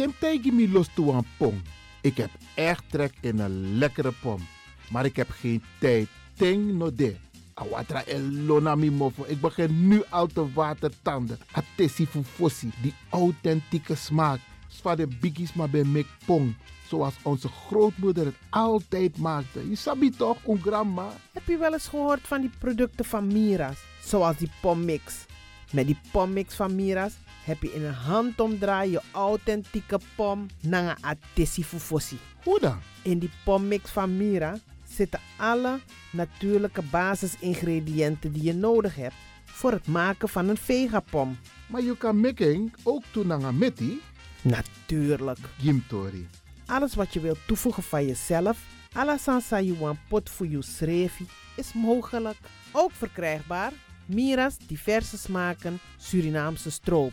Temtijgi mi los toe aan pom. Ik heb echt trek in een lekkere pom. Maar ik heb geen tijd. Ting no de. Awatra elona mofo. Ik begin nu al te watertanden. Atesi fufosi. Die authentieke smaak. Zwa de biggies maar bij mek pong. Zoals onze grootmoeder het altijd maakte. Je sabi toch, een grandma? Heb je wel eens gehoord van die producten van Mira's? Zoals die pommix. Met die pommix van Mira's heb je in een handomdraai je authentieke pom naar atesi fufosi. Hoe dan? In die pommix van Mira zitten alle natuurlijke basisingrediënten die je nodig hebt voor het maken van een vegapom. Maar je kan making ook doen aan meti. Natuurlijk. Gimtori. Alles wat je wilt toevoegen van jezelf, alla sansa you want pot voor je schreefie, is mogelijk. Ook verkrijgbaar Mira's diverse smaken Surinaamse stroop.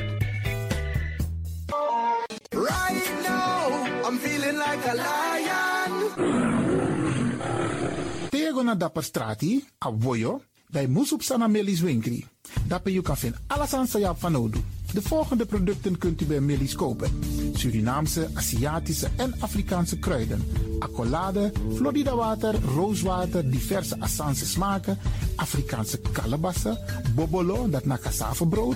Dapper strati, a bij Moesop Sana Melis Winkri. Dapper you kan vinden alles aan Sayap van Odu. De volgende producten kunt u bij Melis kopen. Surinaamse, Aziatische en Afrikaanse kruiden. Accolade, Florida water, rooswater, diverse Assange smaken. Afrikaanse kalebassen, bobolo, dat na cassavebrood,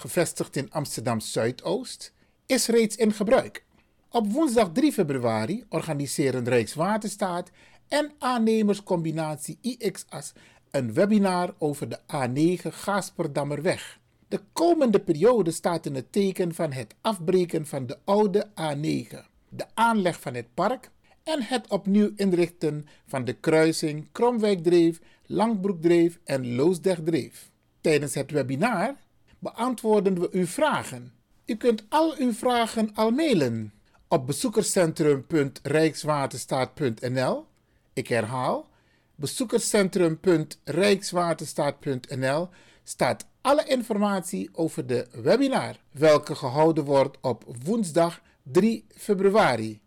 gevestigd in Amsterdam Zuidoost, is reeds in gebruik. Op woensdag 3 februari organiseren Rijkswaterstaat en aannemerscombinatie IXAS een webinar over de A9 Gasperdammerweg. De komende periode staat in het teken van het afbreken van de oude A9, de aanleg van het park en het opnieuw inrichten van de kruising Kromwijkdreef, Langbroekdreef en Loosdrechtdreef. Tijdens het webinar beantwoorden we uw vragen. U kunt al uw vragen al mailen op bezoekerscentrum.rijkswaterstaat.nl. Ik herhaal, bezoekerscentrum.rijkswaterstaat.nl staat alle informatie over de webinar, welke gehouden wordt op woensdag 3 februari.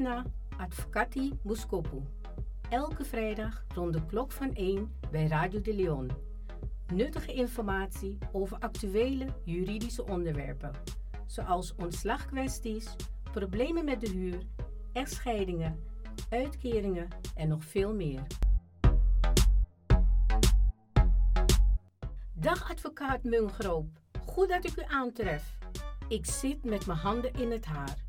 Disna Advocati Muskopu. Elke vrijdag rond de klok van 1 bij Radio de Leon. Nuttige informatie over actuele juridische onderwerpen, zoals ontslagkwesties, problemen met de huur, echtscheidingen, uitkeringen en nog veel meer. Dag advocaat Mungroop, goed dat ik u aantref. Ik zit met mijn handen in het haar.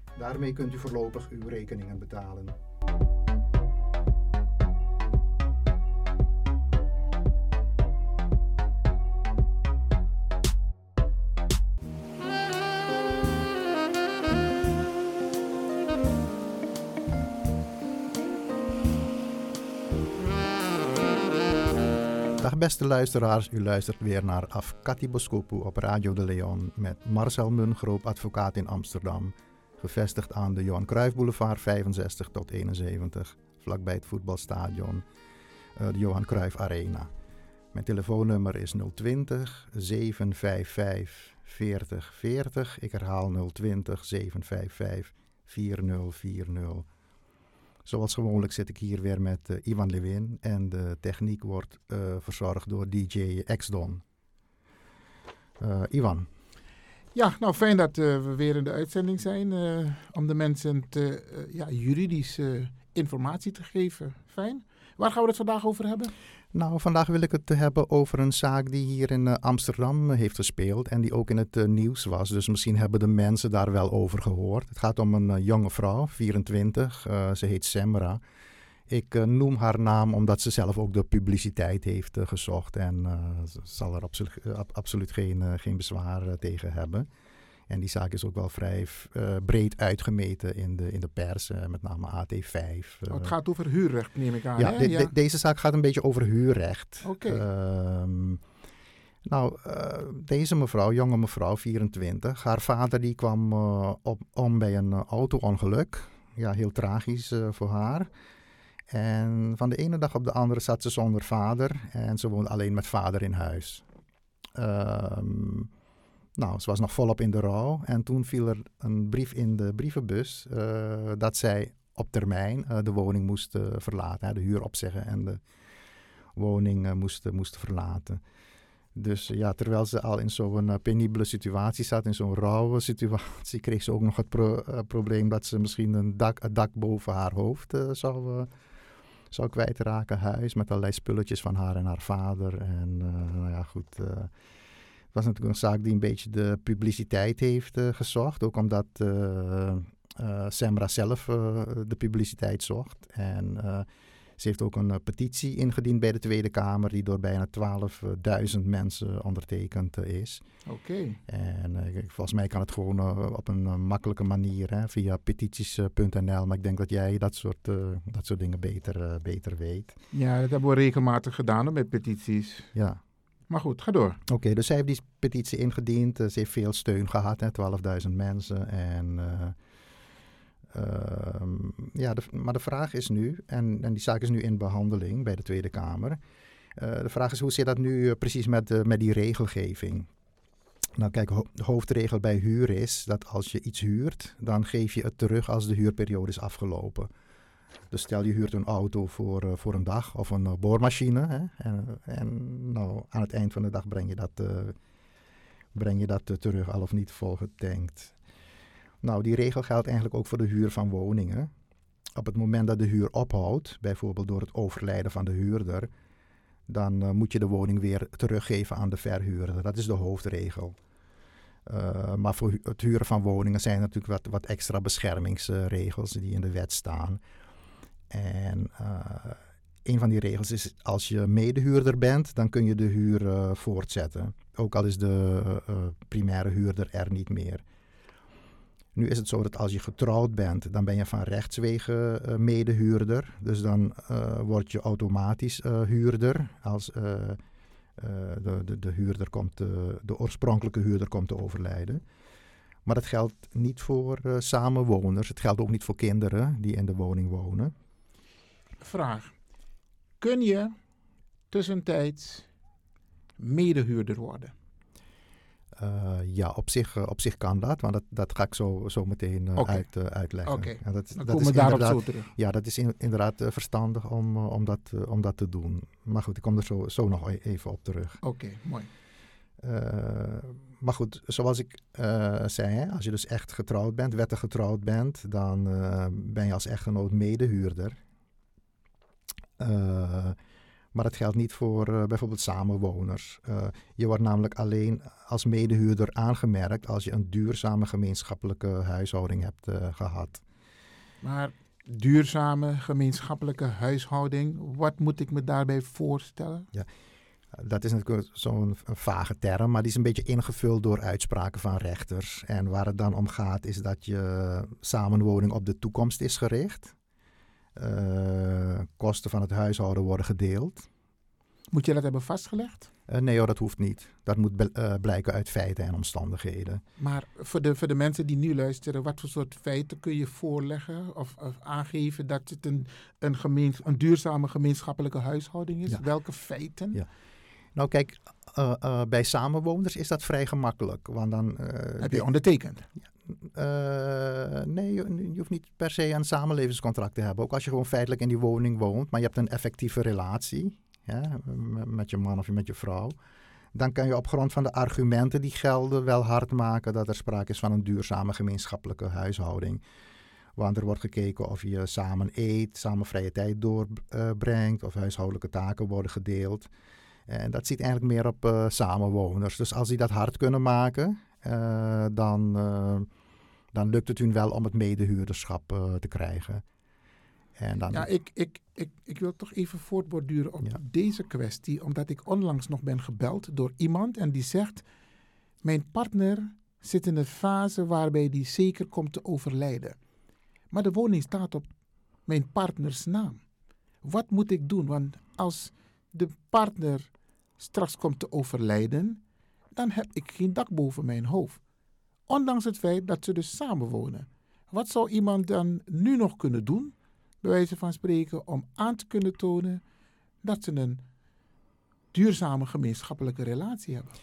Daarmee kunt u voorlopig uw rekeningen betalen. Dag beste luisteraars, u luistert weer naar Afkati Boskopu op Radio de Leon met Marcel Mungroop, advocaat in Amsterdam. Gevestigd aan de Johan Cruijff Boulevard 65 tot 71, vlakbij het voetbalstadion, uh, de Johan Cruijff Arena. Mijn telefoonnummer is 020 755 4040. Ik herhaal 020 755 4040. Zoals gewoonlijk zit ik hier weer met uh, Ivan Lewin en de techniek wordt uh, verzorgd door DJ X-Don. Uh, Ivan. Ja, nou fijn dat we weer in de uitzending zijn om de mensen te, ja, juridische informatie te geven. Fijn. Waar gaan we het vandaag over hebben? Nou, vandaag wil ik het hebben over een zaak die hier in Amsterdam heeft gespeeld en die ook in het nieuws was. Dus misschien hebben de mensen daar wel over gehoord. Het gaat om een jonge vrouw, 24. ze heet Semra. Ik noem haar naam omdat ze zelf ook de publiciteit heeft gezocht en ze zal er absolu absoluut geen, geen bezwaar tegen hebben. En die zaak is ook wel vrij uh, breed uitgemeten in de, in de pers, uh, met name AT5. Uh, oh, het gaat over huurrecht, neem ik aan. Ja, de, de, deze zaak gaat een beetje over huurrecht. Oké. Okay. Ehm, nou, deze mevrouw, jonge mevrouw, 24, haar vader die kwam op, om bij een auto-ongeluk. Ja, heel tragisch voor haar. En van de ene dag op de andere zat ze zonder vader en ze woonde alleen met vader in huis. Um, nou, ze was nog volop in de rouw. En toen viel er een brief in de brievenbus uh, dat zij op termijn uh, de woning moest uh, verlaten. De huur opzeggen en de woning moest, moest verlaten. Dus ja, terwijl ze al in zo'n penibele situatie zat, in zo'n rauwe situatie, kreeg ze ook nog het pro probleem dat ze misschien een dak, het dak boven haar hoofd zou, zou kwijtraken. Huis met allerlei spulletjes van haar en haar vader. En nou ja, goed was natuurlijk een zaak die een beetje de publiciteit heeft uh, gezocht. Ook omdat Semra zelf de publiciteit zocht. En ze heeft ook een petitie ingediend bij de Tweede Kamer, die door bijna 12.000 mensen ondertekend is. Oké. Okay. En volgens mij kan het gewoon op een makkelijke manier hè, via petities.nl. Maar ik denk dat jij dat soort, dat soort dingen beter, beter weet. Ja, dat hebben we regelmatig gedaan met petities. Ja. Maar goed, ga door. Oké, dus zij heeft die petitie ingediend. ze heeft veel steun gehad, 12.000 mensen. En, uh, ja, de, maar de vraag is nu, en, en die zaak is nu in behandeling bij de Tweede Kamer. Uh, de vraag is, hoe zit dat nu precies met, met die regelgeving? Nou kijk, de hoofdregel bij huur is dat als je iets huurt, dan geef je het terug als de huurperiode is afgelopen. Dus stel je huurt een auto voor, voor een dag of een boormachine. Hè? En, en nou, aan het eind van de dag breng je dat, breng je dat terug, al of niet volgetankt. Nou, die regel geldt eigenlijk ook voor de huur van woningen. Op het moment dat de huur ophoudt, bijvoorbeeld door het overlijden van de huurder, dan moet je de woning weer teruggeven aan de verhuurder. Dat is de hoofdregel. maar voor het huren van woningen zijn natuurlijk wat, wat extra beschermingsregels die in de wet staan. En uh, een van die regels is, als je medehuurder bent, dan kun je de huur voortzetten. Ook al is de primaire huurder er niet meer. Nu is het zo dat als je getrouwd bent, dan ben je van rechtswege medehuurder. Dus dan word je automatisch huurder. Als de, de, de, huurder komt, de oorspronkelijke huurder komt te overlijden. Maar dat geldt niet voor samenwoners. Het geldt ook niet voor kinderen die in de woning wonen vraag. Kun je tussentijds medehuurder worden? Uh, ja, op zich, uh, op zich kan dat, want dat, dat ga ik zo, zo meteen uh, okay. uit, uitleggen. Oké, okay. dat, dan dat komen we daarop zo terug. Ja, dat is in, inderdaad verstandig om, om, dat, om dat te doen. Maar goed, ik kom er zo, zo nog e-, even op terug. Oké, okay, mooi. maar goed, zoals ik zei, als je dus echt getrouwd bent, wettig getrouwd bent, dan ben je als echtgenoot medehuurder. Maar dat geldt niet voor uh, bijvoorbeeld samenwoners. Uh, je wordt namelijk alleen als medehuurder aangemerkt als je een duurzame gemeenschappelijke huishouding hebt gehad. Maar duurzame gemeenschappelijke huishouding, wat moet ik me daarbij voorstellen? Ja. Dat is natuurlijk zo'n vage term, maar die is een beetje ingevuld door uitspraken van rechters. En waar het dan om gaat, is dat je samenwoning op de toekomst is gericht. Uh, kosten van het huishouden worden gedeeld. Moet je dat hebben vastgelegd? Uh, nee hoor, dat hoeft niet. Dat moet uh, blijken uit feiten en omstandigheden. Maar voor de, voor de mensen die nu luisteren, wat voor soort feiten kun je voorleggen of, of aangeven dat het een, een, een duurzame gemeenschappelijke huishouding is? Ja. Welke feiten? Ja. Nou kijk, bij samenwoners is dat vrij gemakkelijk. Want dan, Heb je ondertekend? Ja. Uh, nee, je, je, hoeft niet per se een samenlevingscontract te hebben. Ook als je gewoon feitelijk in die woning woont, maar je hebt een effectieve relatie ja, met je man of met je vrouw. Dan kan je op grond van de argumenten die gelden wel hard maken dat er sprake is van een duurzame gemeenschappelijke huishouding. Want er wordt gekeken of je samen eet, samen vrije tijd doorbrengt, of huishoudelijke taken worden gedeeld. En dat ziet eigenlijk meer op uh, samenwoners. Dus als die dat hard kunnen maken, uh, dan, dan lukt het hun wel om het medehuurderschap uh, te krijgen. En dan... Ja, ik, ik, ik, ik wil toch even voortborduren op ja. deze kwestie, omdat ik onlangs nog ben gebeld door iemand en die zegt: Mijn partner zit in een fase waarbij die zeker komt te overlijden. Maar de woning staat op mijn partners naam. Wat moet ik doen? Want als de partner straks komt te overlijden, dan heb ik geen dak boven mijn hoofd. Ondanks het feit dat ze dus samenwonen. Wat zou iemand dan nu nog kunnen doen, bij wijze van spreken, om aan te kunnen tonen dat ze een duurzame gemeenschappelijke relatie hebben?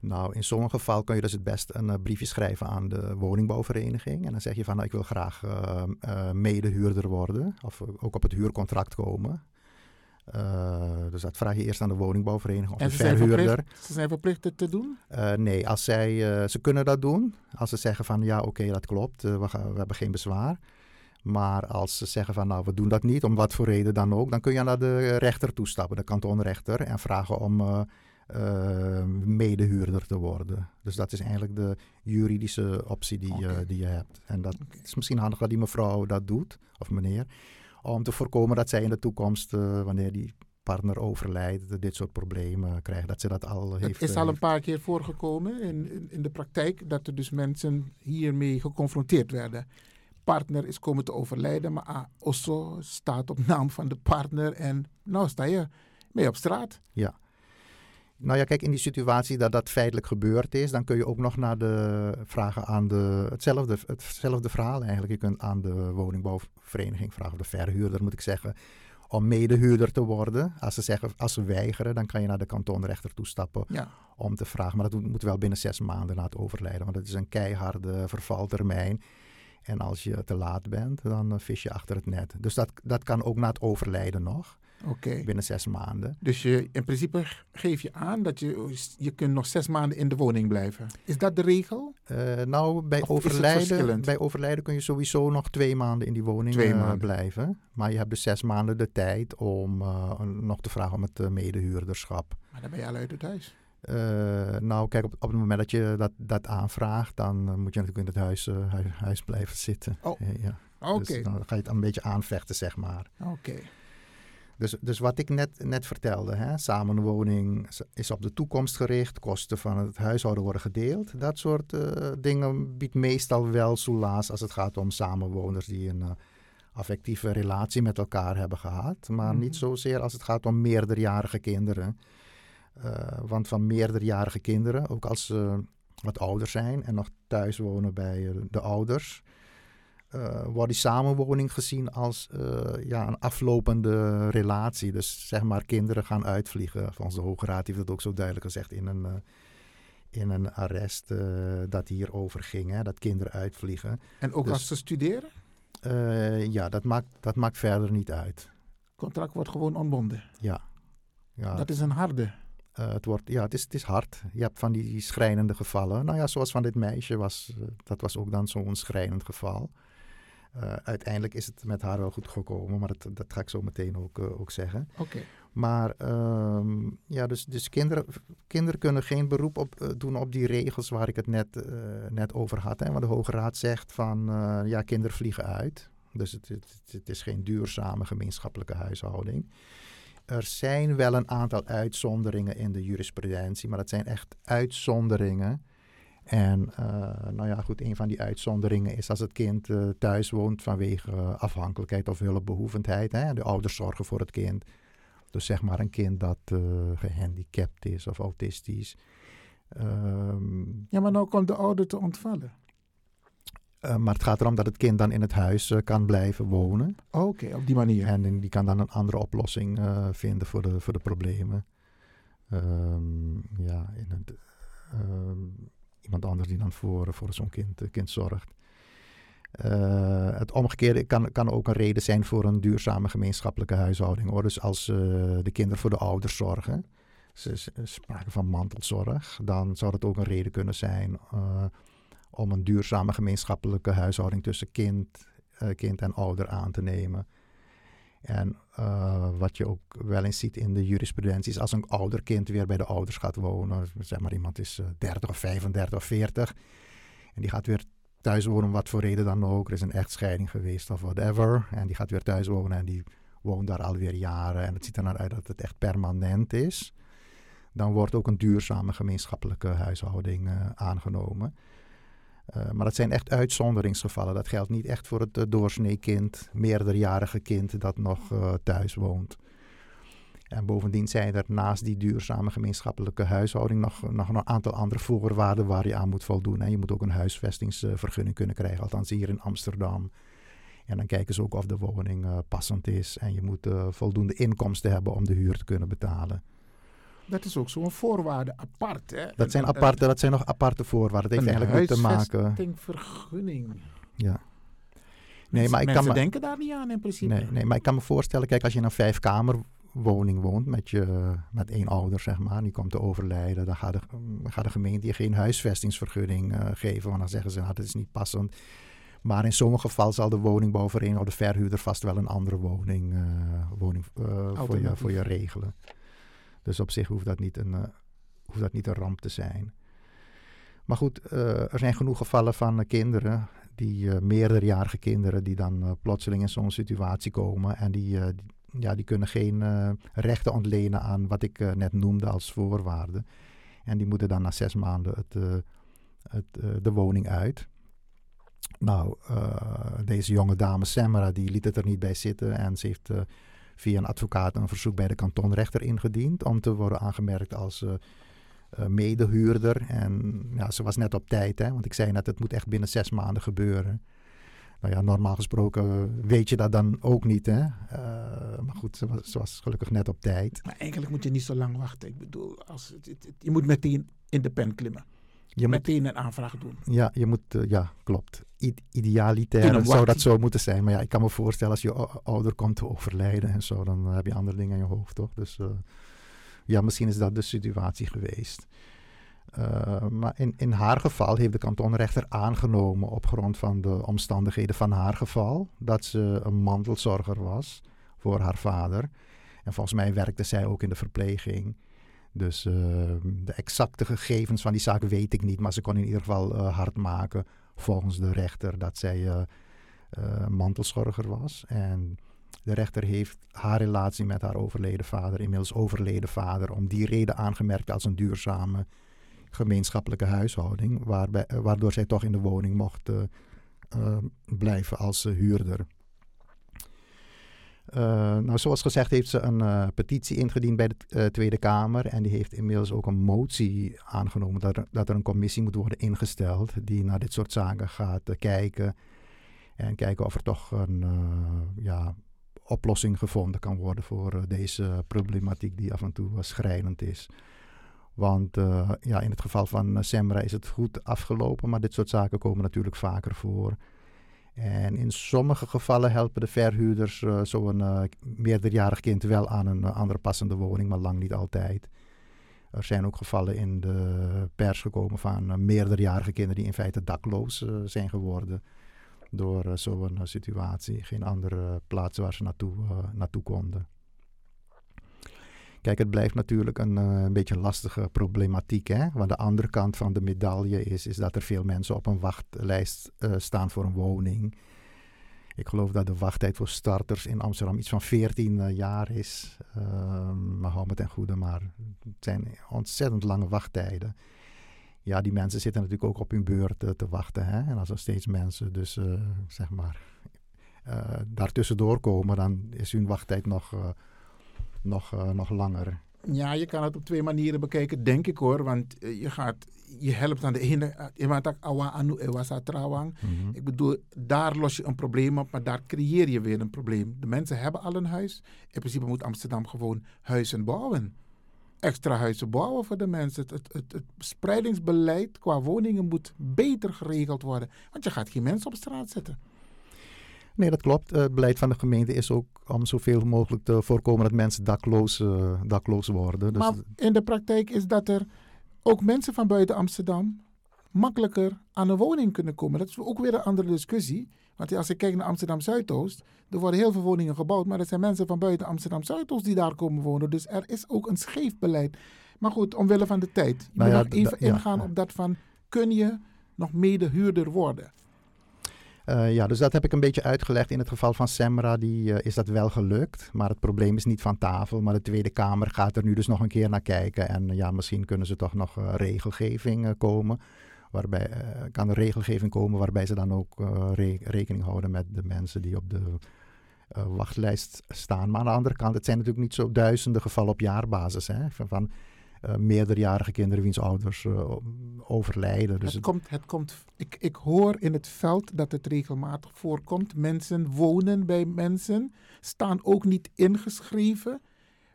Nou, in sommige gevallen kun je dus het best een uh, briefje schrijven aan de woningbouwvereniging. En dan zeg je van, nou, ik wil graag uh, uh, medehuurder worden. Of ook op het huurcontract komen. Dus dat vraag je eerst aan de woningbouwvereniging of en de ze verhuurder. Zijn ze zijn verplicht het te doen? nee, als zij, ze kunnen dat doen. Als ze zeggen van, ja, oké, dat klopt. we, gaan, we hebben geen bezwaar. Maar als ze zeggen van nou, we doen dat niet, om wat voor reden dan ook, dan kun je naar de rechter toestappen, de kantonrechter, en vragen om medehuurder te worden. Dus dat is eigenlijk de juridische optie die, okay. die je hebt. En dat is misschien handig dat die mevrouw dat doet, of meneer, om te voorkomen dat zij in de toekomst, wanneer die partner overlijdt, dit soort problemen krijgt. Dat ze dat al heeft. Het is al een paar keer voorgekomen in, in, in de praktijk dat er dus mensen hiermee geconfronteerd werden partner is komen te overlijden, maar Osso staat op naam van de partner en nou sta je mee op straat. Ja. Nou ja, kijk, in die situatie dat dat feitelijk gebeurd is, dan kun je ook nog naar de vragen aan de, hetzelfde, hetzelfde verhaal eigenlijk. Je kunt aan de woningbouwvereniging vragen, of de verhuurder moet ik zeggen, om medehuurder te worden. Als ze, zeggen, als ze weigeren, dan kan je naar de kantonrechter toestappen ja. om te vragen. Maar dat moet wel binnen zes maanden na het overlijden, want het is een keiharde vervaltermijn. En als je te laat bent, dan uh, vis je achter het net. Dus dat, dat kan ook na het overlijden nog. Okay. Binnen zes maanden. Dus je, in principe geef je aan dat je, je kunt nog zes maanden in de woning blijven. Is dat de regel? Uh, nou, bij overlijden, bij overlijden kun je sowieso nog twee maanden in die woning uh, blijven. Maar je hebt dus zes maanden de tijd om nog te vragen om het medehuurderschap. Maar dan ben je al uit het huis. Uh, nou, kijk, op, op het moment dat je dat, dat aanvraagt, dan uh, moet je natuurlijk in het huis, uh, huis, huis, blijven zitten. Oh, ja. oké. Okay. Dus dan ga je het een beetje aanvechten, zeg maar. Oké. Okay. Dus, dus wat ik net, net vertelde, hè, samenwoning is op de toekomst gericht, kosten van het huishouden worden gedeeld. Dat soort dingen biedt meestal wel soelaas als het gaat om samenwoners die een affectieve relatie met elkaar hebben gehad. Maar mm -hmm. niet zozeer als het gaat om meerderjarige kinderen. Uh, want van meerderjarige kinderen, ook als ze wat ouder zijn en nog thuis wonen bij de ouders, uh, wordt die samenwoning gezien als ja, een aflopende relatie. Dus zeg maar, kinderen gaan uitvliegen. Van de Hoge Raad heeft dat ook zo duidelijk gezegd in een, in een arrest dat hierover ging, hè, dat kinderen uitvliegen. En ook dus, als ze studeren? ja, dat maakt, dat maakt verder niet uit. Het contract wordt gewoon ontbonden? Ja. ja. Dat is een harde. Uh, het, wordt, ja, het, is, het is hard. Je hebt van die schrijnende gevallen. Nou ja, zoals van dit meisje was, uh, dat was ook dan zo'n schrijnend geval. Uh, uiteindelijk is het met haar wel goed gekomen, maar dat, dat ga ik zo meteen ook, ook zeggen. Okay. Maar um, ja, dus, dus kinderen, kinderen kunnen geen beroep op, doen op die regels waar ik het net, net over had. Hè, want de Hoge Raad zegt van ja, kinderen vliegen uit. Dus het, het, het is geen duurzame gemeenschappelijke huishouding. Er zijn wel een aantal uitzonderingen in de jurisprudentie, maar dat zijn echt uitzonderingen. En uh, nou ja, goed, een van die uitzonderingen is als het kind uh, thuis woont vanwege uh, afhankelijkheid of hulpbehoevendheid. Hè, de ouders zorgen voor het kind. Dus zeg maar een kind dat gehandicapt is of autistisch. Um, ja, maar nou komt de ouder te ontvallen. Maar het gaat erom dat het kind dan in het huis kan blijven wonen. Oké, okay, op die manier. En die kan dan een andere oplossing vinden voor de, voor de problemen. Um, ja, in het, iemand anders die dan voor, voor zo'n kind, kind zorgt. het omgekeerde kan, kan ook een reden zijn voor een duurzame gemeenschappelijke huishouding. Hoor. Dus als de kinderen voor de ouders zorgen, ze, spraken van mantelzorg, dan zou dat ook een reden kunnen zijn om een duurzame gemeenschappelijke huishouding tussen kind, kind en ouder aan te nemen. En uh, wat je ook wel eens ziet in de jurisprudentie is als een ouder kind weer bij de ouders gaat wonen. Zeg maar iemand is uh, 30 of 35 of 40 en die gaat weer thuis wonen, wat voor reden dan ook. Er is een echtscheiding geweest of whatever. En die gaat weer thuis wonen en die woont daar alweer jaren. En het ziet er naar uit dat het echt permanent is. Dan wordt ook een duurzame gemeenschappelijke huishouding uh, aangenomen. Uh, maar dat zijn echt uitzonderingsgevallen. Dat geldt niet echt voor het uh, doorsnee kind, meerderjarige kind dat nog uh, thuis woont. En bovendien zijn er naast die duurzame gemeenschappelijke huishouding nog, nog een aantal andere voorwaarden waar je aan moet voldoen. En je moet ook een huisvestingsvergunning kunnen krijgen, althans hier in Amsterdam. En dan kijken ze ook of de woning passend is. En je moet voldoende inkomsten hebben om de huur te kunnen betalen. Dat is ook zo'n voorwaarde apart. Hè? Dat zijn, aparte, dat zijn nog aparte voorwaarden. Het heeft eigenlijk niet te maken. vergunning. Ja. Nee, maar ik kan me, denken daar niet aan in principe. Nee, nee, maar ik kan me voorstellen, kijk, als je in een vijfkamerwoning woont met, je, met één ouder, zeg maar, die komt te overlijden, dan gaat de, gaat de gemeente je geen huisvestingsvergunning uh, geven, want dan zeggen ze, nou, dat is niet passend. Maar in sommige gevallen zal de woningbouwvereniging of de verhuurder vast wel een andere woning, uh, woning uh, voor, je, voor je regelen. Dus op zich hoeft dat niet een, uh, hoeft dat niet een ramp te zijn. Maar goed, uh, er zijn genoeg gevallen van uh, kinderen, die meerderjarige kinderen, die dan plotseling in zo'n situatie komen. En die, ja, die kunnen geen rechten ontlenen aan wat ik net noemde als voorwaarden. En die moeten dan na zes maanden het, het, de woning uit. Nou, deze jonge dame Semra, die liet het er niet bij zitten en ze heeft via een advocaat een verzoek bij de kantonrechter ingediend om te worden aangemerkt als uh, uh, medehuurder. En ja, ze was net op tijd, hè, want ik zei net, het moet echt binnen zes maanden gebeuren. Nou ja, normaal gesproken weet je dat dan ook niet, hè. Uh, maar goed, ze was, gelukkig net op tijd. Maar eigenlijk moet je niet zo lang wachten. Ik bedoel, als je moet meteen in de pen klimmen je meteen een aanvraag doen. Ja, je moet, uh, ja, klopt. I idealitair zou dat zo moeten zijn. Maar ja, ik kan me voorstellen als je ouder komt te overlijden en zo, dan heb je andere dingen in je hoofd, toch? Dus uh, ja, misschien is dat de situatie geweest. Uh, maar in, in haar geval heeft de kantonrechter aangenomen op grond van de omstandigheden van haar geval dat ze een mantelzorger was voor haar vader. En volgens mij werkte zij ook in de verpleging. Dus uh, de exacte gegevens van die zaak weet ik niet. Maar ze kon in ieder geval uh, hard maken volgens de rechter dat zij uh, mantelzorger was. En de rechter heeft haar relatie met haar overleden vader, inmiddels overleden vader, om die reden aangemerkt als een duurzame gemeenschappelijke huishouding. Waarbij, waardoor zij toch in de woning mocht blijven als huurder. Uh, nou, zoals gezegd heeft ze een uh, petitie ingediend bij de uh, Tweede Kamer. En die heeft inmiddels ook een motie aangenomen dat er, dat er een commissie moet worden ingesteld. Die naar dit soort zaken gaat kijken. En kijken of er toch een ja, oplossing gevonden kan worden voor deze problematiek die af en toe schrijnend is. Want ja, in het geval van Semra is het goed afgelopen. Maar dit soort zaken komen natuurlijk vaker voor. En in sommige gevallen helpen de verhuurders uh, zo'n uh, meerderjarig kind wel aan een uh, andere passende woning, maar lang niet altijd. Er zijn ook gevallen in de pers gekomen van meerderjarige kinderen die in feite dakloos zijn geworden door zo'n situatie. Geen andere plaats waar ze naartoe, naartoe konden. Kijk, het blijft natuurlijk een, uh, een beetje lastige problematiek. Hè? Want de andere kant van de medaille is, is dat er veel mensen op een wachtlijst uh, staan voor een woning. Ik geloof dat de wachttijd voor starters in Amsterdam iets van 14 uh, eh, jaar is. Ehm, maar hou me ten goede, maar het zijn ontzettend lange wachttijden. Ja, die mensen zitten natuurlijk ook op hun beurt te wachten. Hè? En als er steeds mensen dus, zeg maar, daartussendoor komen, dan is hun wachttijd nog nog, uh, nog langer. Ja, je kan het op twee manieren bekijken, denk ik hoor. Want uh, je, gaat, je helpt aan de ene awa anu ewasa. Mm Ik bedoel, daar los je een probleem op, maar daar creëer je weer een probleem. De mensen hebben al een huis. In principe moet Amsterdam gewoon huizen bouwen. Extra huizen bouwen voor de mensen. Het, het, het, het spreidingsbeleid qua woningen moet beter geregeld worden. Want je gaat geen mensen op straat zetten. Nee, dat klopt. Het beleid van de gemeente is ook om zoveel mogelijk te voorkomen dat mensen dakloos, uh, dakloos worden. Dus maar in de praktijk is dat er ook mensen van buiten Amsterdam makkelijker aan een woning kunnen komen. Dat is ook weer een andere discussie. Want als ik kijk naar Amsterdam Zuidoost, er worden heel veel woningen gebouwd, maar er zijn mensen van buiten Amsterdam Zuidoost die daar komen wonen. Dus er is ook een scheef beleid. Maar goed, omwille van de tijd. Je nou moet even ingaan op dat van, kun je nog medehuurder worden? Uh, ja, dus dat heb ik een beetje uitgelegd. In het geval van Semra die, uh, is dat wel gelukt. Maar het probleem is niet van tafel. Maar de Tweede Kamer gaat er nu dus nog een keer naar kijken. En ja, misschien kunnen ze toch nog regelgeving komen. waarbij eh, kan er regelgeving komen waarbij ze dan ook eh, re- rekening houden met de mensen die op de eh, wachtlijst staan. Maar aan de andere kant, het zijn natuurlijk niet zo duizenden gevallen op jaarbasis. Hè, van, van eh, meerderjarige kinderen wiens ouders eh, overlijden. Dus het het- komt, het komt, ik, ik hoor in het veld dat het regelmatig voorkomt. Mensen wonen bij mensen, staan ook niet ingeschreven.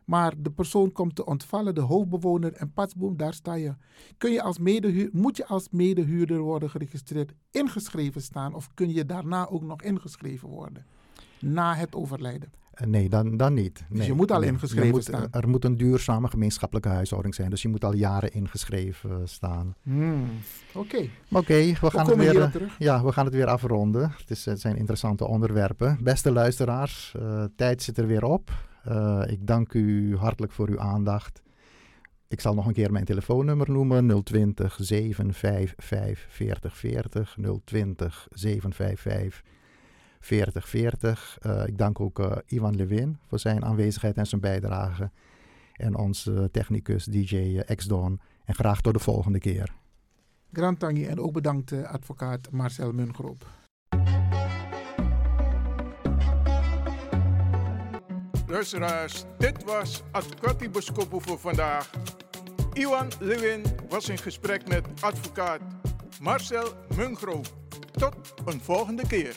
Maar de persoon komt te ontvallen, de hoofdbewoner en patsboom, daar sta je. Kun je als medehuur, moet je als medehuurder worden geregistreerd, ingeschreven staan? Of kun je daarna ook nog ingeschreven worden? Na het overlijden. Eh, Nee, dan, dan niet. Dus Nee, je moet al nee. ingeschreven moet- staan. Er moet een duurzame gemeenschappelijke huishouding zijn. Dus je moet al jaren ingeschreven staan. Hmm, Oké. Oké, we, gaan het weer, eh, terug. Ja, we gaan het weer afronden. Het, is, het zijn interessante onderwerpen. Beste luisteraars, eh, tijd zit er weer op. Eh, ik dank u hartelijk voor uw aandacht. Ik zal nog een keer mijn telefoonnummer noemen. 020 755 4040. 020 755 4040. Eh, ik dank ook eh, Ivan Lewin voor zijn aanwezigheid en zijn bijdrage. En onze technicus DJ X-Don. En graag tot de volgende keer. Grand Tangi en ook bedankt eh, advocaat Marcel Mungroop. Luisteraars, dit was Advocati Boskopo voor vandaag. Iwan Lewin was in gesprek met advocaat Marcel Mungro. Tot een volgende keer.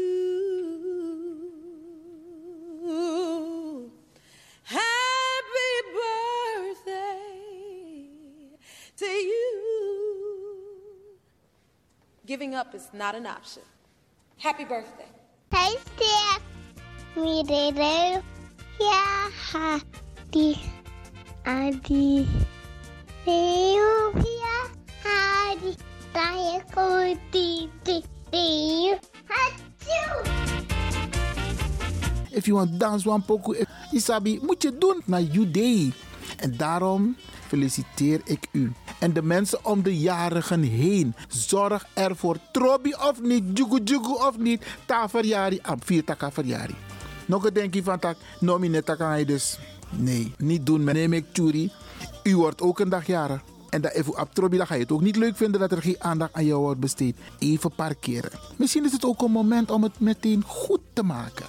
Giving up is not an option. Happy birthday. Hey, Steph. Me, Dede. Yeah, Hadi. Adi. Hadi. Taia, Kuti, Ti, Hachu. If you want dance one pokoe, if- Isabi, moet je doen naar you day. En daarom feliciteer ik u. En de mensen om de jarigen heen. Zorg ervoor. Trobi of niet, jugu jugu of niet. Ta verjari, am vier taka verjari. Nog een denkje van tak, nomi net taka je dus. Nee, niet doen. Neem ik churi. U wordt ook een dag jarig. En dat even op Trobi, dan ga je het ook niet leuk vinden dat er geen aandacht aan jou wordt besteed. Even parkeren. Misschien is het ook een moment om het meteen goed te maken.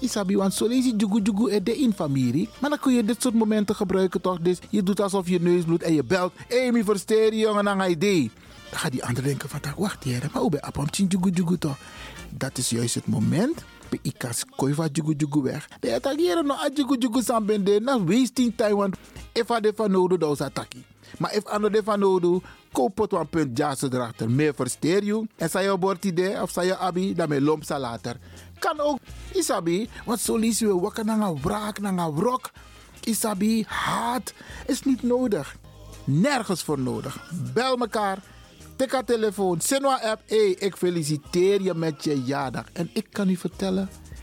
Isabi, want zo lees je jugu jugu er de in familie. Maar dan kun je dit soort momenten gebruiken toch? Dus je doet alsof je neus bloedt en je belt. Mi versteer jongen, dan ga. Dan gaat die ander denken van, wacht hier, maar hoe ben je jugu jugu toch? Dat is juist het moment. Bij ikas koi van jugu jugu weg. De attackeren no a jugu jugu san bende. Na wasting time, want if a de van nodig, dan is attackie. Maar if ander de van koop het een punt jazz erachter. Meer versteer je. En zei je bord idee of zei je abi, dan me lomp later. Kan ook, isabi, want zo lees je wakker naar een wraak, naar een wrok. Isabi, haat is niet nodig. Nergens voor nodig. Bel elkaar. Tik haar telefoon. Sinwa app. Hey, ik feliciteer je met je jaardag. En ik kan u vertellen.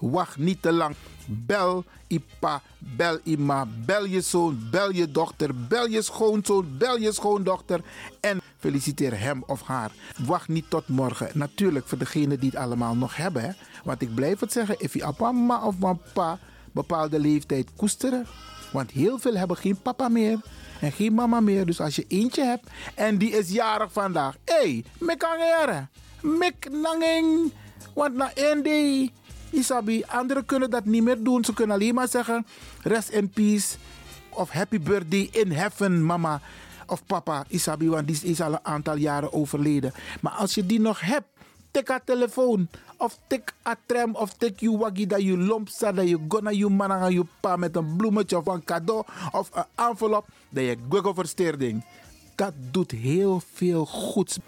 Wacht niet te lang. Bel Ipa, bel Ima, bel je zoon, bel je dochter, bel je schoonzoon, bel je schoondochter en feliciteer hem of haar. Wacht niet tot morgen. Natuurlijk voor degenen die het allemaal nog hebben. Want ik blijf het zeggen, if je papa of pa bepaalde leeftijd koesteren, Want heel veel hebben geen papa meer en geen mama meer. Dus als je eentje hebt en die is jarig vandaag. Hé, hey, mek angere. Mek nanging. Want na day, Isabi, anderen kunnen dat niet meer doen. Ze kunnen alleen maar zeggen, rest in peace. Of happy birthday in heaven, mama of papa Isabi, want die is al een aantal jaren overleden. Maar als je die nog hebt, tik haar telefoon. Of tik a tram, of tik je waggie dat je lomp staat, dat je gonna je man aan je pa met een bloemetje of een cadeau of een envelop, dat je Google versteerding. Dat doet heel veel goeds.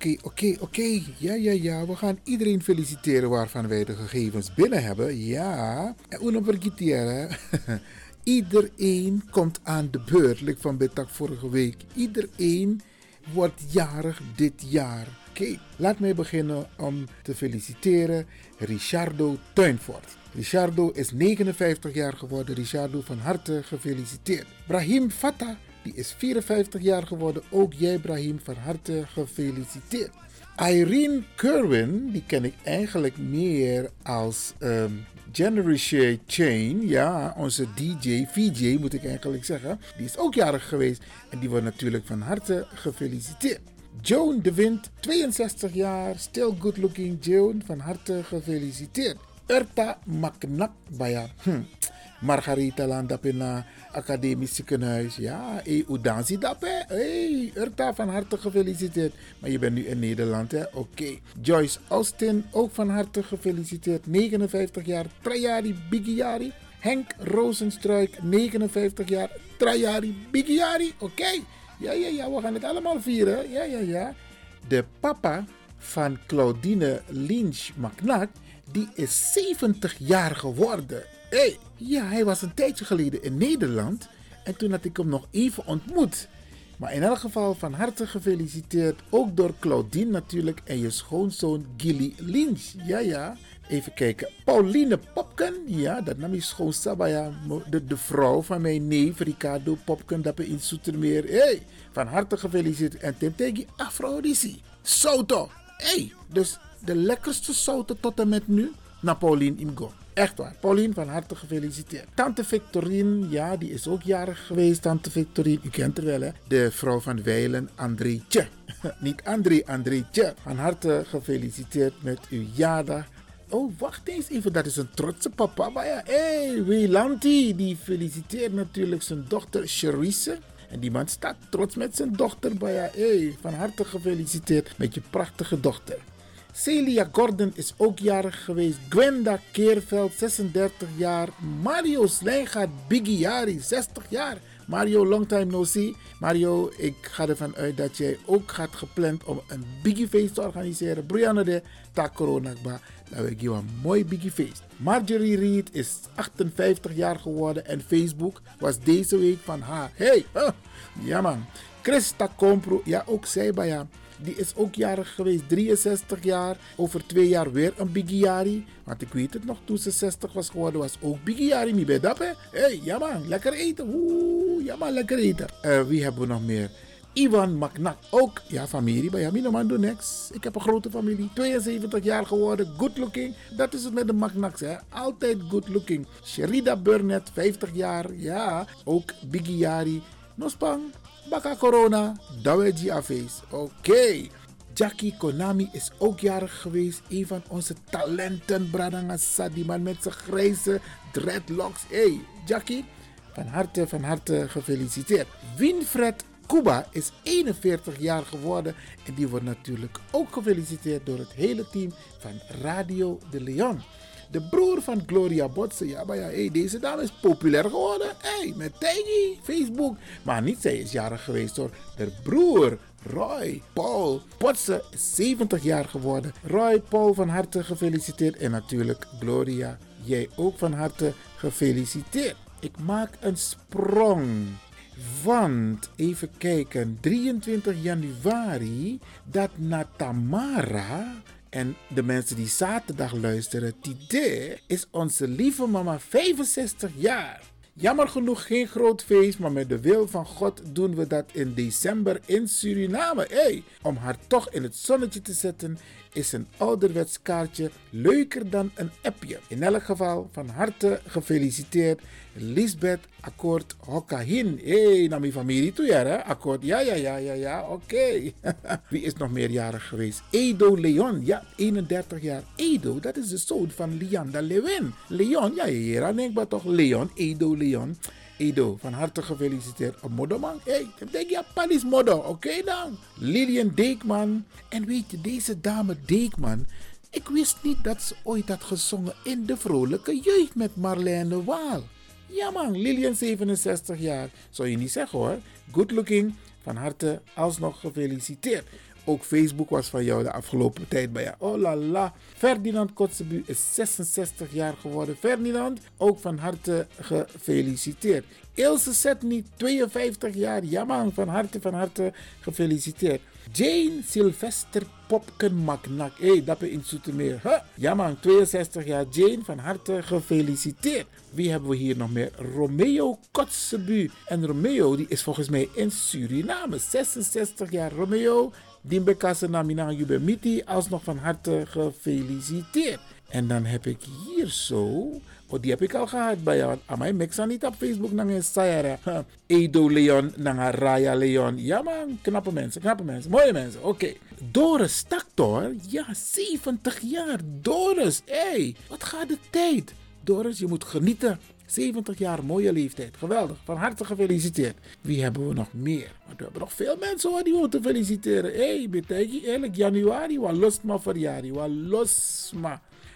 Oké, oké, oké. Ja, ja, ja. We gaan iedereen feliciteren waarvan wij de gegevens binnen hebben. Ja. En uno Iedereen komt aan de beurt. Like van Betak vorige week. Iedereen wordt jarig dit jaar. Oké, laat mij beginnen om te feliciteren Richardo Tuinvoort. Richardo is 59 jaar geworden. Richardo, van harte gefeliciteerd. Brahim Fatta die is 54 jaar geworden. Ook jij, Brahim, van harte gefeliciteerd. Irene Kerwin, die ken ik eigenlijk meer als um, Generation Chain. Ja, onze DJ, VJ moet ik eigenlijk zeggen. Die is ook jarig geweest en die wordt natuurlijk van harte gefeliciteerd. Joan de Wind, 62 jaar, still good looking Joan, van harte gefeliciteerd. Urta Maknakbaya, hm. Margarita Landapina, Academisch Ziekenhuis. Ja, hey, hoe dan zie dat? Hey, Urta, van harte gefeliciteerd. Maar je bent nu in Nederland, hè? Oké. Joyce Austin, ook van harte gefeliciteerd. 59 jaar, Trajari Bigiari. Henk Rozenstruik, 59 jaar, Trajari Bigiari. Oké. Ja, ja, ja, we gaan het allemaal vieren. Ja, ja, ja. De papa van Claudine Lynch McNack, die is 70 jaar geworden. Hey, ja, hij was een tijdje geleden in Nederland. En toen had ik hem nog even ontmoet. Maar in elk geval van harte gefeliciteerd. Ook door Claudine natuurlijk. En je schoonzoon Gilly Lynch. Ja, ja. Even kijken. Pauline Popken. Ja, dat nam je schoon Sabaya. De, de vrouw van mijn neef Ricardo Popken. Dat in Soetermeer. Hey, van harte gefeliciteerd. En Temtegi Afrodisi. Soto. Hey, dus de lekkerste souten tot en met nu. Naar Pauline Imgo. Echt waar. Pauline, van harte gefeliciteerd. Tante Victorine, ja, die is ook jarig geweest. Tante Victorine, u kent haar wel, hè? De vrouw van Weilen, Andrietje. Niet André, Andrietje. Van harte gefeliciteerd met uw jaardag. Oh, wacht eens even. Dat is een trotse papa. Maar ja, hé, hey, Wielanti. Die feliciteert natuurlijk zijn dochter Cherise. En die man staat trots met zijn dochter. Maar ja, hey, van harte gefeliciteerd met je prachtige dochter. Celia Gordon is ook jarig geweest. Gwenda Keerveld, 36 jaar. Mario Slijngaard Bigiari, 60 jaar. Mario, long time no see. Mario, ik ga ervan uit dat jij ook gaat gepland om een Biggie Feest te organiseren. Brianna de tak corona ba. Dan wil ik je een mooi Biggie Feest. Marjorie Reed is 58 jaar geworden en Facebook was deze week van haar. Hey, ja man. Christa Compro, ja ook zij bij hem. Die is ook jarig geweest, 63 jaar. Over twee jaar weer een Bigiari. Want ik weet het nog, toen ze 60 was geworden, was ook Bigiari. Mi dat, hè? hey, ja man, lekker eten. Oeh, ja man, lekker eten. Uh, wie hebben we nog meer? Ivan Maknak, ook ja, familie bij Jamino Mando Next. Ik heb een grote familie, 72 jaar geworden, good looking. Dat is het met de Maknaks, hè. Altijd good looking. Sherida Burnett, 50 jaar, ja, ook Bigiari. Nospang, Baka Corona, Daweji Afees. Oké. Jackie Konami is ook jarig geweest. Een van onze talenten. Bradangasa, die man met zijn grijze dreadlocks. Hey, Jackie, van harte, van harte gefeliciteerd. Winfred Kuba is 41 jaar geworden. En die wordt natuurlijk ook gefeliciteerd door het hele team van Radio de Leon. De broer van Gloria Botse. Ja, maar ja, hey, deze dame is populair geworden. Hey, met Taggy, Facebook. Maar niet zij is jarig geweest hoor. De broer, Roy Paul Botse, is 70 jaar geworden. Roy Paul, van harte gefeliciteerd. En natuurlijk Gloria, jij ook van harte gefeliciteerd. Ik maak een sprong. Want, even kijken, 23 januari, dat Natamara en de mensen die zaterdag luisteren, Tide is onze lieve mama 65 jaar. Jammer genoeg geen groot feest, maar met de wil van God doen we dat in december in Suriname. Hey, om haar toch in het zonnetje te zetten is een ouderwets kaartje leuker dan een appje. In elk geval van harte gefeliciteerd Lisbeth Akkoord Hokkahin. Hé, hey, naar mijn familie toe, ja, hè? Akkoord, ja, ja, ja, ja, ja, oké. Wie is nog meerjarig geweest? Edo Leon, ja, 31 jaar. Edo, dat is de zoon van Lianda Lewin. Leon, ja, ja, ja, denk maar toch. Leon, Edo Leon. Edo, van harte gefeliciteerd. Een modderman. Hé, hey, denk Japan is modder. Oké dan. Lilian Deekman. En weet je, deze dame Deekman. Ik wist niet dat ze ooit had gezongen in de vrolijke jeugd met Marlene Waal. Ja man, Lilian 67 jaar. Zou je niet zeggen hoor. Good looking. Van harte alsnog gefeliciteerd. Ook Facebook was van jou de afgelopen tijd bij jou. Oh la la. Ferdinand Kotzebu is 66 jaar geworden. Ferdinand, ook van harte gefeliciteerd. Ilse Setny, 52 jaar. Ja man, van harte, van harte gefeliciteerd. Jane Sylvester Popken Magnak. Hé, hey, dat in Zoetermeer. Huh? Ja man, 62 jaar. Jane, van harte gefeliciteerd. Wie hebben we hier nog meer? Romeo Kotzebu. En Romeo, die is volgens mij in Suriname. 66 jaar. Romeo, Dimbekase Namina Jubemiti, alsnog van harte gefeliciteerd. En dan heb ik hier zo, die heb ik al gehad bij jou. Amai, ik niet op Facebook naar een Sayara. Edo Leon, naar Raya Leon. Ja man, knappe mensen, knappe mensen, mooie mensen. Oké. Okay. Doris Staktor, ja, 70 jaar. Doris, hey, wat gaat de tijd? Doris, je moet genieten. 70 jaar, mooie leeftijd. Geweldig. Van harte gefeliciteerd. Wie hebben we nog meer? Want we hebben nog veel mensen hoor, die moeten feliciteren. Hé, hey, betekent eerlijk januari, wat los maar verjaardag. Wat los.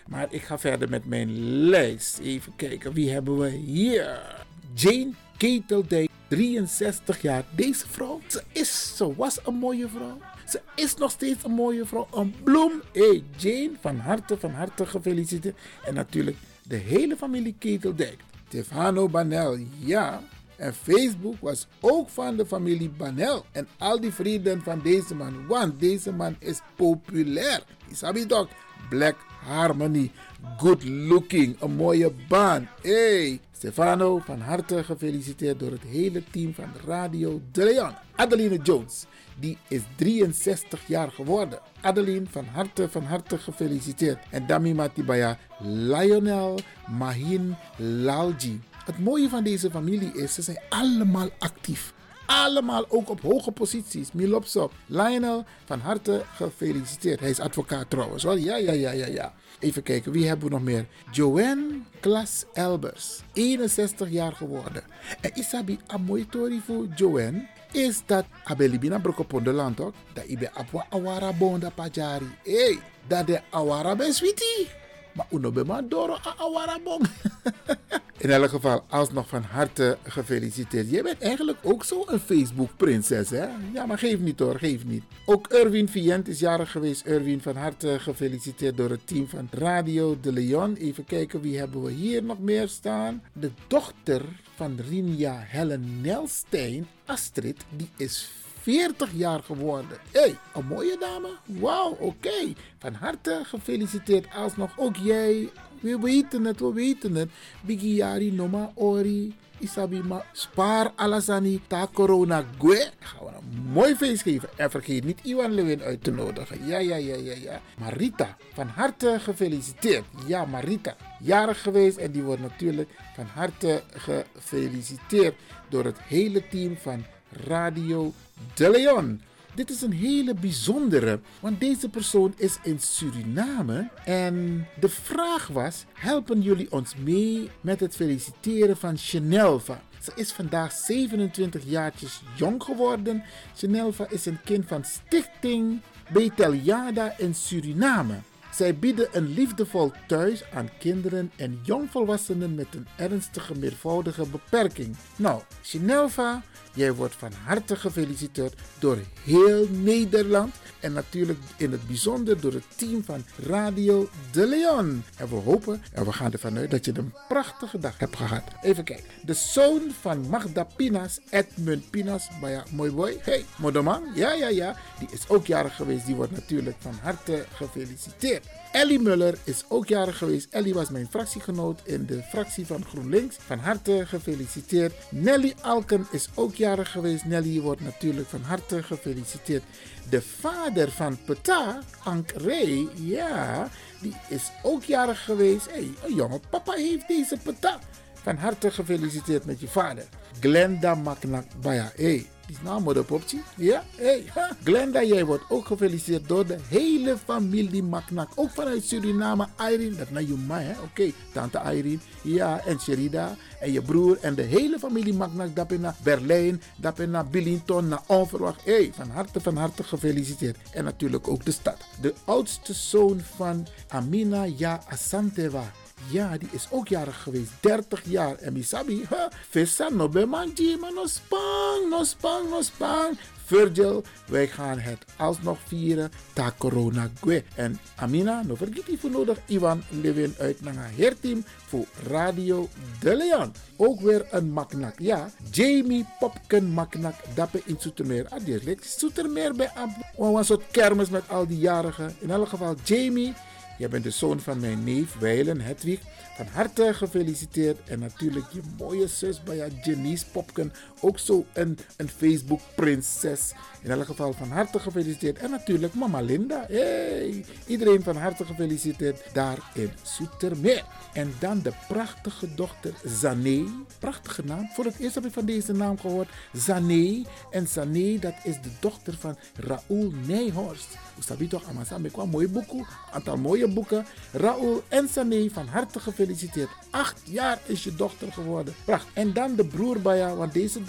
Maar ik ga verder met mijn lijst. Even kijken, wie hebben we hier? Jane Keteldijk, 63 jaar. Deze vrouw, ze, is, ze was een mooie vrouw. Ze is nog steeds een mooie vrouw. Een bloem. Hey, Jane, van harte, van harte gefeliciteerd. En natuurlijk de hele familie Keteldijk. Stefano Banel, ja. En Facebook was ook van de familie Banel. En al die vrienden van deze man. Want deze man is populair. Isabi toch? Black Harmony. Good looking. Een mooie baan. Hey. Stefano, van harte gefeliciteerd door het hele team van Radio De Leon. Adeline Jones, die is 63 jaar geworden. Adeline, van harte, van harte gefeliciteerd. En Dami Matibaya, Lionel Mahin Lalji. Het mooie van deze familie is, ze zijn allemaal actief. Allemaal ook op hoge posities. Milopso. Lionel, van harte gefeliciteerd. Hij is advocaat trouwens. Ja, ja, ja, ja, ja. Even kijken, wie hebben we nog meer? Joanne Klas Elbers, 61 jaar geworden. En isabi amoitori voor Joanne is dat abelibina brokopondo ook. Dat ibe apwa awara bonda pajari. Hey, dat de awara ben sweetie. Maar uno doro awara bong. In elk geval, alsnog van harte gefeliciteerd. Jij bent eigenlijk ook zo een Facebook-prinses, hè? Ja, maar geef niet hoor, geef niet. Ook Erwin Vient is jarig geweest. Erwin, van harte gefeliciteerd door het team van Radio De Leon. Even kijken, wie hebben we hier nog meer staan? De dochter van Rinja Helen Nelstein, Astrid, die is 40 jaar geworden. Hé, hey, een mooie dame. Wauw, oké. Van harte gefeliciteerd alsnog. Ook jij. We weten het, we weten het. Bigiari Noma Ori. Isabima, spaar alasani ta corona gue. Gaan we een mooi feest geven. En vergeet niet Iwan Lewin uit te nodigen. Ja, ja, ja, ja, ja. Marita, van harte gefeliciteerd. Ja, Marita, jarig geweest. En die wordt natuurlijk van harte gefeliciteerd door het hele team van Radio De Leon. Dit is een hele bijzondere, want deze persoon is in Suriname. En de vraag was: helpen jullie ons mee met het feliciteren van Chanelva? Ze is vandaag 27 jaartjes jong geworden. Chanelva is een kind van Stichting Beteliada in Suriname. Zij bieden een liefdevol thuis aan kinderen en jongvolwassenen met een ernstige meervoudige beperking. Nou, Chanelva, jij wordt van harte gefeliciteerd door heel Nederland. En natuurlijk in het bijzonder door het team van Radio De Leon. En we hopen en we gaan ervan uit dat je een prachtige dag hebt gehad. Even kijken. De zoon van Magda Pinas, Edmund Pinas. Maar ja, mooi boy. Hey, Modoman. Ja, ja, ja. Die is ook jarig geweest. Die wordt natuurlijk van harte gefeliciteerd. Ellie Muller is ook jarig geweest. Ellie was mijn fractiegenoot in de fractie van GroenLinks. Van harte gefeliciteerd. Nelly Alken is ook jarig geweest. Nelly wordt natuurlijk van harte gefeliciteerd. De vader van Peta, Ank Ray, ja, die is ook jarig geweest. hey, een jonge papa heeft deze Peta. Van harte gefeliciteerd met je vader. Glenda Maknak Baya. Hey, die is nou de popje. Ja, hey. Glenda, jij wordt ook gefeliciteerd door de hele familie Maknak. Ook vanuit Suriname. Irene, dat naar je ma, hè? Oké, tante Irene. Ja, en Sherida. En je broer en de hele familie Maknak. Dat naar Berlijn, dat naar Billington, naar Onverwacht. Hey, van harte, van harte gefeliciteerd. En natuurlijk ook de stad. De oudste zoon van Amina Ja Asantewa. Ja, die is ook jarig geweest. 30 jaar. En misabi, ha, vissa no be manji, maar no spang, no spang, no spang. Virgil, wij gaan het alsnog vieren. Ta corona gue. En Amina, no vergeet niet voor nodig. Ivan Lewin uit Nanga Heerteam voor Radio De Leon. Ook weer een maknak. Ja, Jamie Popken maknak. Dappe in Soetermeer. Ah, die Soetermeer bij een soort kermis met al die jarigen. In elk geval, Jamie. Jij bent de zoon van mijn neef Weilen Hedwig. Van harte gefeliciteerd. En natuurlijk je mooie zus bij Janice Popken. Ook zo een, een Facebook prinses. In elk geval van harte gefeliciteerd. En natuurlijk mama Linda. Hey, iedereen van harte gefeliciteerd daar in Soetermeer. En dan de prachtige dochter Zané. Prachtige naam. Voor het eerst heb ik van deze naam gehoord. Zané. En Zané dat is de dochter van Raoul Nijhorst. Sabi toch, Amasa, ik kwam mooie boeken, aantal mooie boeken. Raoul en Sané, van harte gefeliciteerd. Acht jaar is je dochter geworden. Prachtig. En dan de broer jou, want deze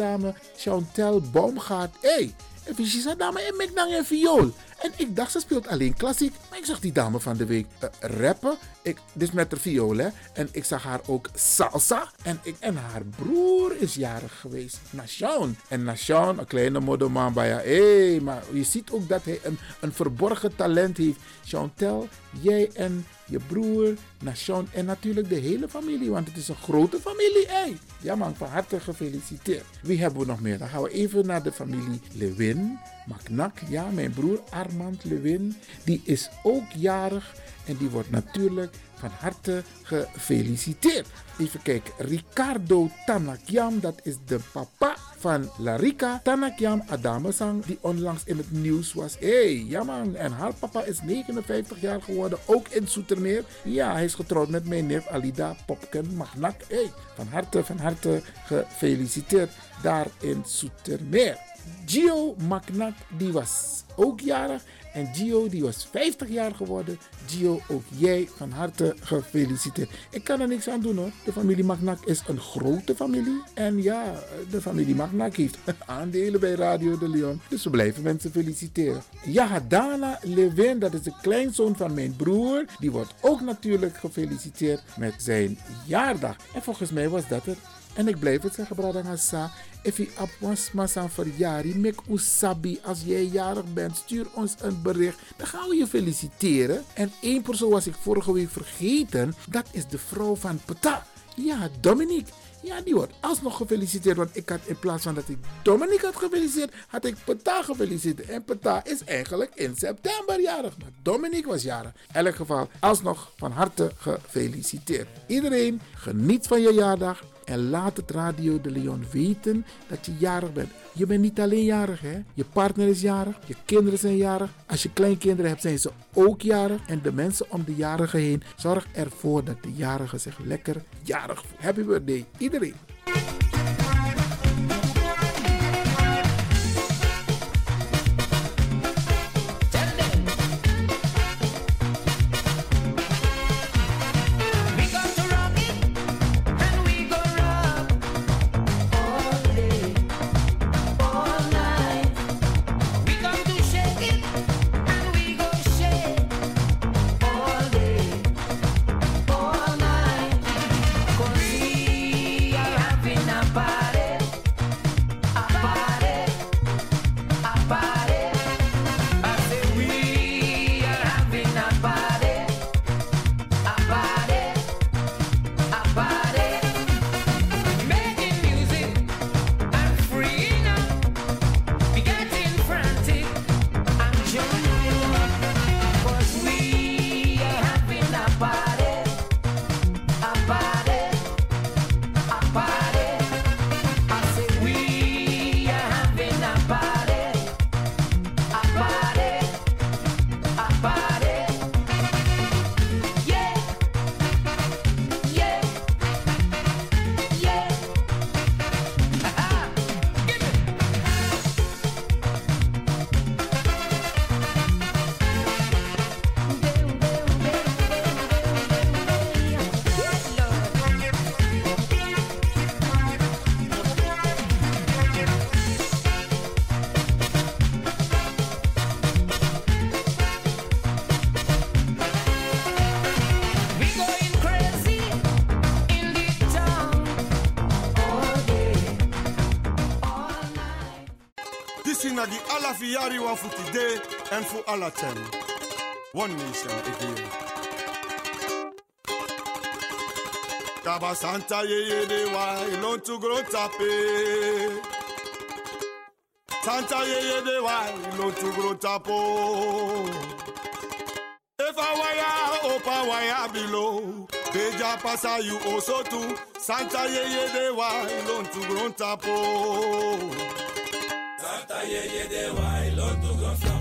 Chantel Baumgaard. Hé, wie is dat dame? En ik dan een viool. En ik dacht, ze speelt alleen klassiek. Maar ik zag die dame van de week uh, rappen. Ik, dus met de viool, hè. En ik zag haar ook salsa. En, ik, en haar broer is jarig geweest. Nation. En Nation, een kleine haar. Hé, hey, maar je ziet ook dat hij een, een verborgen talent heeft. Chantel, jij en je broer, Nation en natuurlijk de hele familie. Want het is een grote familie. Hey. Ja man, van harte gefeliciteerd. Wie hebben we nog meer? Dan gaan we even naar de familie Lewin. Maknak, ja, mijn broer Armand Lewin, die is ook jarig en die wordt natuurlijk van harte gefeliciteerd. Even kijken, Ricardo Tanakiam, dat is de papa van Larika Tanakiam Adamesang, die onlangs in het nieuws was. Hé, hey, ja en haar papa is 59 jaar geworden, ook in Soetermeer. Ja, hij is getrouwd met mijn neef Alida Popken Magnak. Hé, hey, van harte, van harte gefeliciteerd daar in Soetermeer. Gio Magnak, die was ook jarig. En Gio, die was 50 jaar geworden. Gio, ook jij van harte gefeliciteerd. Ik kan er niks aan doen hoor. De familie Magnak is een grote familie. En ja, de familie Magnak heeft aandelen bij Radio de Leon. Dus we blijven mensen feliciteren. Ja, Dana Levin, dat is de kleinzoon van mijn broer. Die wordt ook natuurlijk gefeliciteerd met zijn jaardag. En volgens mij was dat het. En ik blijf het zeggen, Bradangasa. If je massa verjaardag, mek usabi. Als jij jarig bent, stuur ons een bericht. Dan gaan we je feliciteren. En één persoon was ik vorige week vergeten. Dat is de vrouw van Peta. Ja, Dominique. Ja, die wordt alsnog gefeliciteerd. Want ik had in plaats van dat ik Dominique had gefeliciteerd, had ik Peta gefeliciteerd. En Peta is eigenlijk in september jarig. Maar Dominique was jarig. In elk geval, alsnog van harte gefeliciteerd. Iedereen, geniet van je jaardag. En laat het Radio de Leon weten dat je jarig bent. Je bent niet alleen jarig, hè? Je partner is jarig, je kinderen zijn jarig. Als je kleinkinderen hebt, zijn ze ook jarig. En de mensen om de jarigen heen, zorg ervoor dat de jarigen zich lekker jarig voelen. Happy birthday, iedereen. and for all of them, one nation again. Kaba Santa ye de wa ilon to grow tape. Santa ye de wa ilon to grow tapo. If I wire open wire below. Deja pasa you also too. Santa ye de wa ilon to grow tapo. Santa yeye de wa ilon to grow. tapo.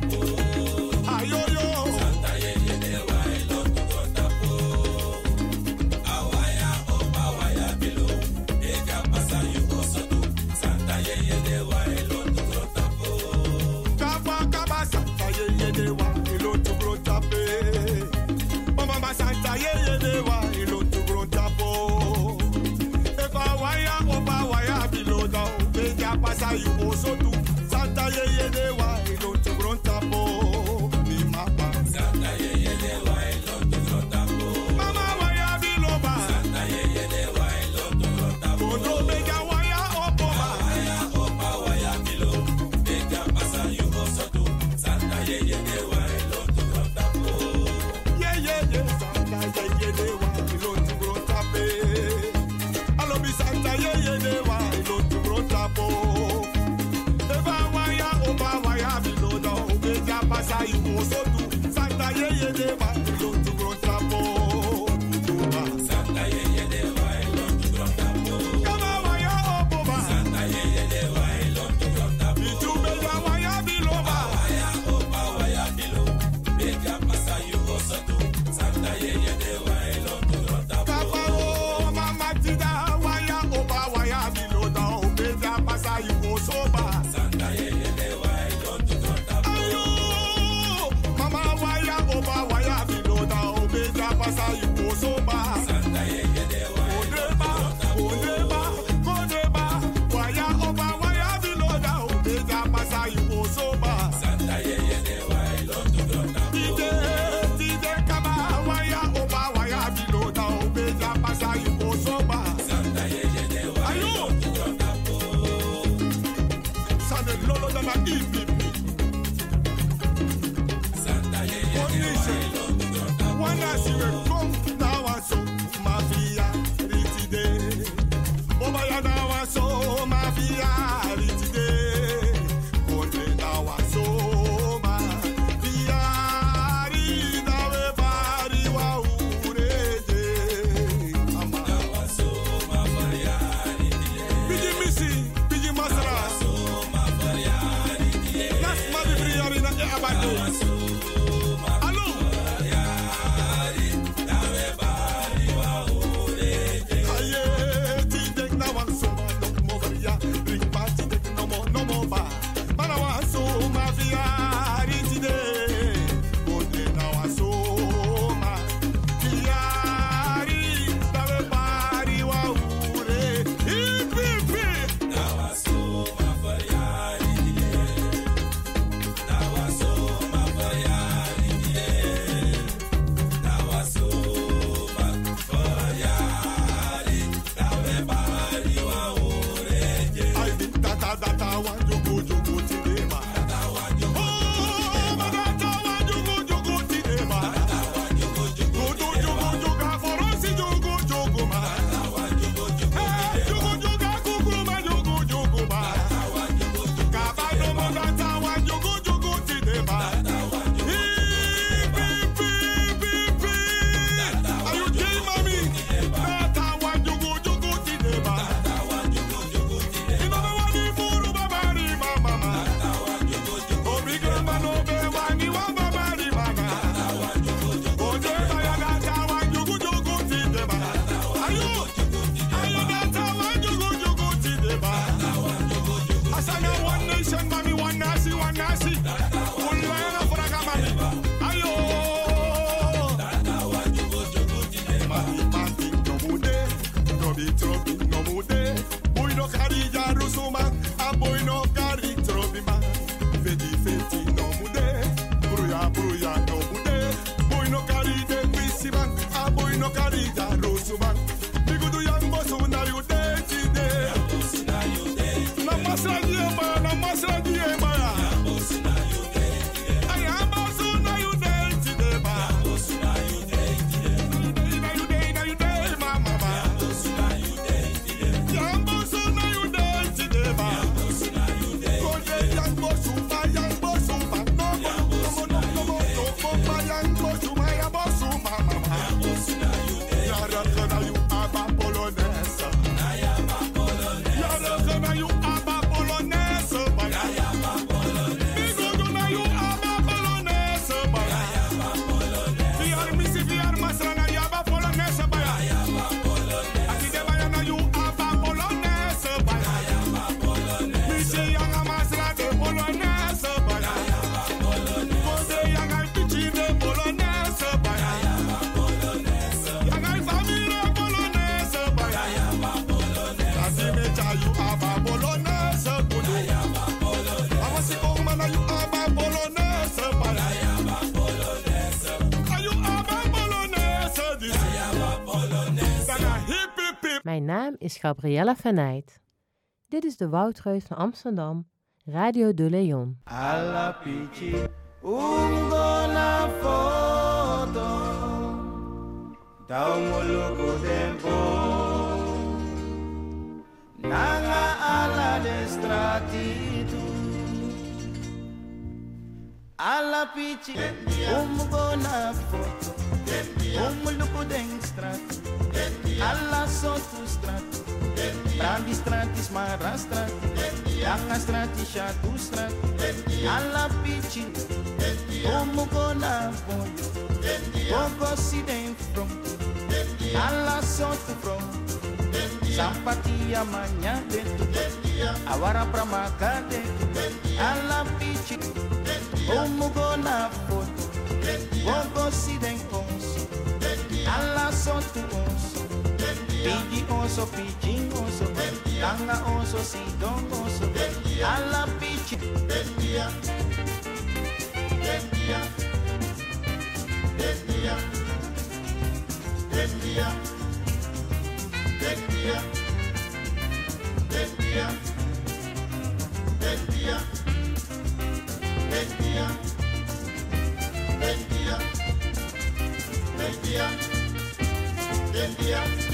is Gabriella Venijt. Dit is de Woudreus van Amsterdam, Radio de Leon. Nanga ala destratitu Ala Pici, umgo na foto de dengstratu Alla sotto strati Bravi strati, smarra strati Langa strati, sciatu strati Alla piccina Come con la voglio Poco si dentro Alla sotto pronto Sampatia magna dentro Awara pramaca dentro Alla piccina Come con la voglio Poco si dentro Alla sotto pronto Pidi onso, pidin onso Tanga onso, sidon onso Alla pichi Dendia Dendia Dendia Dendia Dendia Dendia Dendia Dendia Dendia Dendia Dendia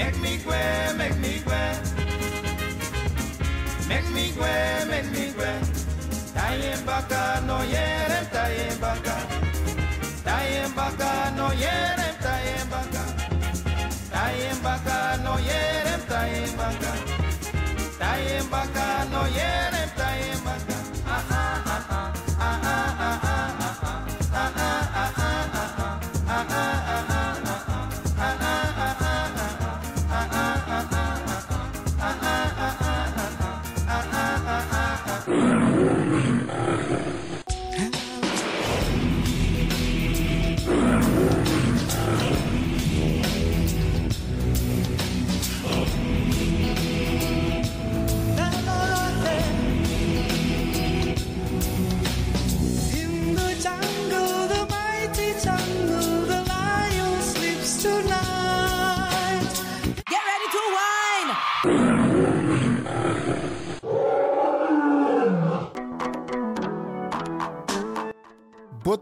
Make me gwe, make me gwe. Make me gwe, make me gwe. Tayen baka no yere, tayen baka. Tayen baka no yere, tayen baka. Tayen baka no yere, tayen baka. Tayen baka no yere,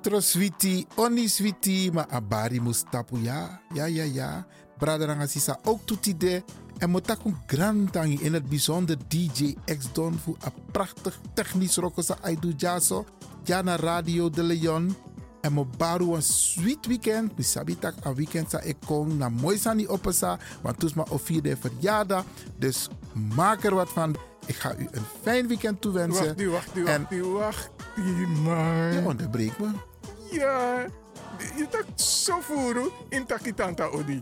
Botro switi, oni switi, ma abari mustapu ya. Ja, ja, ja. Braderanga sisa ook toetide. En motakun grantangi in het bijzonder DJ X Don voor een prachtig technisch rokosa aidu jaso. Jana Radio de Leon. En mo baru een sweet weekend. Mi sabi tak een weekend sa ik kon na mooi sani opesa. Want toes ma of vierde verjaardag. Dus maak er wat van. Ik ga u een fijn weekend toewensen. Wacht nu, wacht nu, En- wacht nu, wacht nu, man. Je onderbreekt me. Ja, je tak zo voeren in takitanta odi.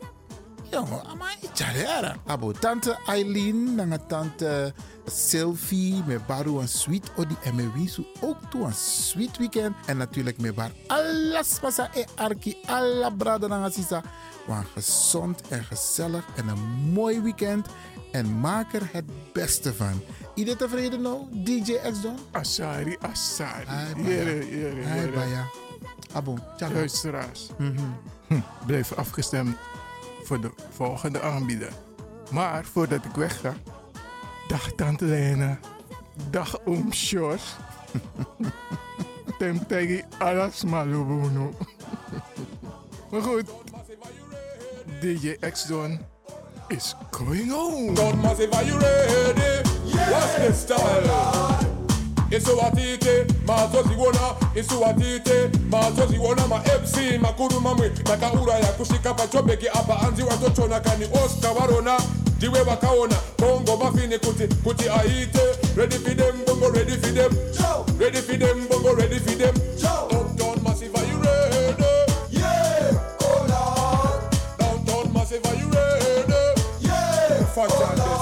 Jongen, ama icharera. Abo tante Eileen, nanga tante Sylvie, me baru een sweet odi en me wisu ook toe een sweet weekend. En natuurlijk me bar alles pasa e arki, alla brada nanga sisa. Maar gezond en gezellig en een mooi weekend. En maak er het beste van. Iedereen tevreden nou, DJ X Don? Asari, Asari. Hai, Baya. Hai. Baya. Abo, ciao. Luisteraars, Mhm. hm, blijf afgestemd voor de volgende aanbieder. Maar voordat ik wegga, dag Tante Lena, dag Oom Sjors. Temtegi alas malubuno. maar goed, DJ X-Don is going home. Don Massive, are you ready? What's the style? esobatite mazoziwona esuwatite mazoziwona mafc makuru mamwe. Takauraya kusvika pachobheki apa. Hanzi watotona kani oscar diwe wa vakaona bongo bafini, kuti kuti aite. Ready for them bongo ready for them. Ready for them bongo ready for them. Downtown massive are you ready yeah hold on. downtown massive are you ready yeah hold on.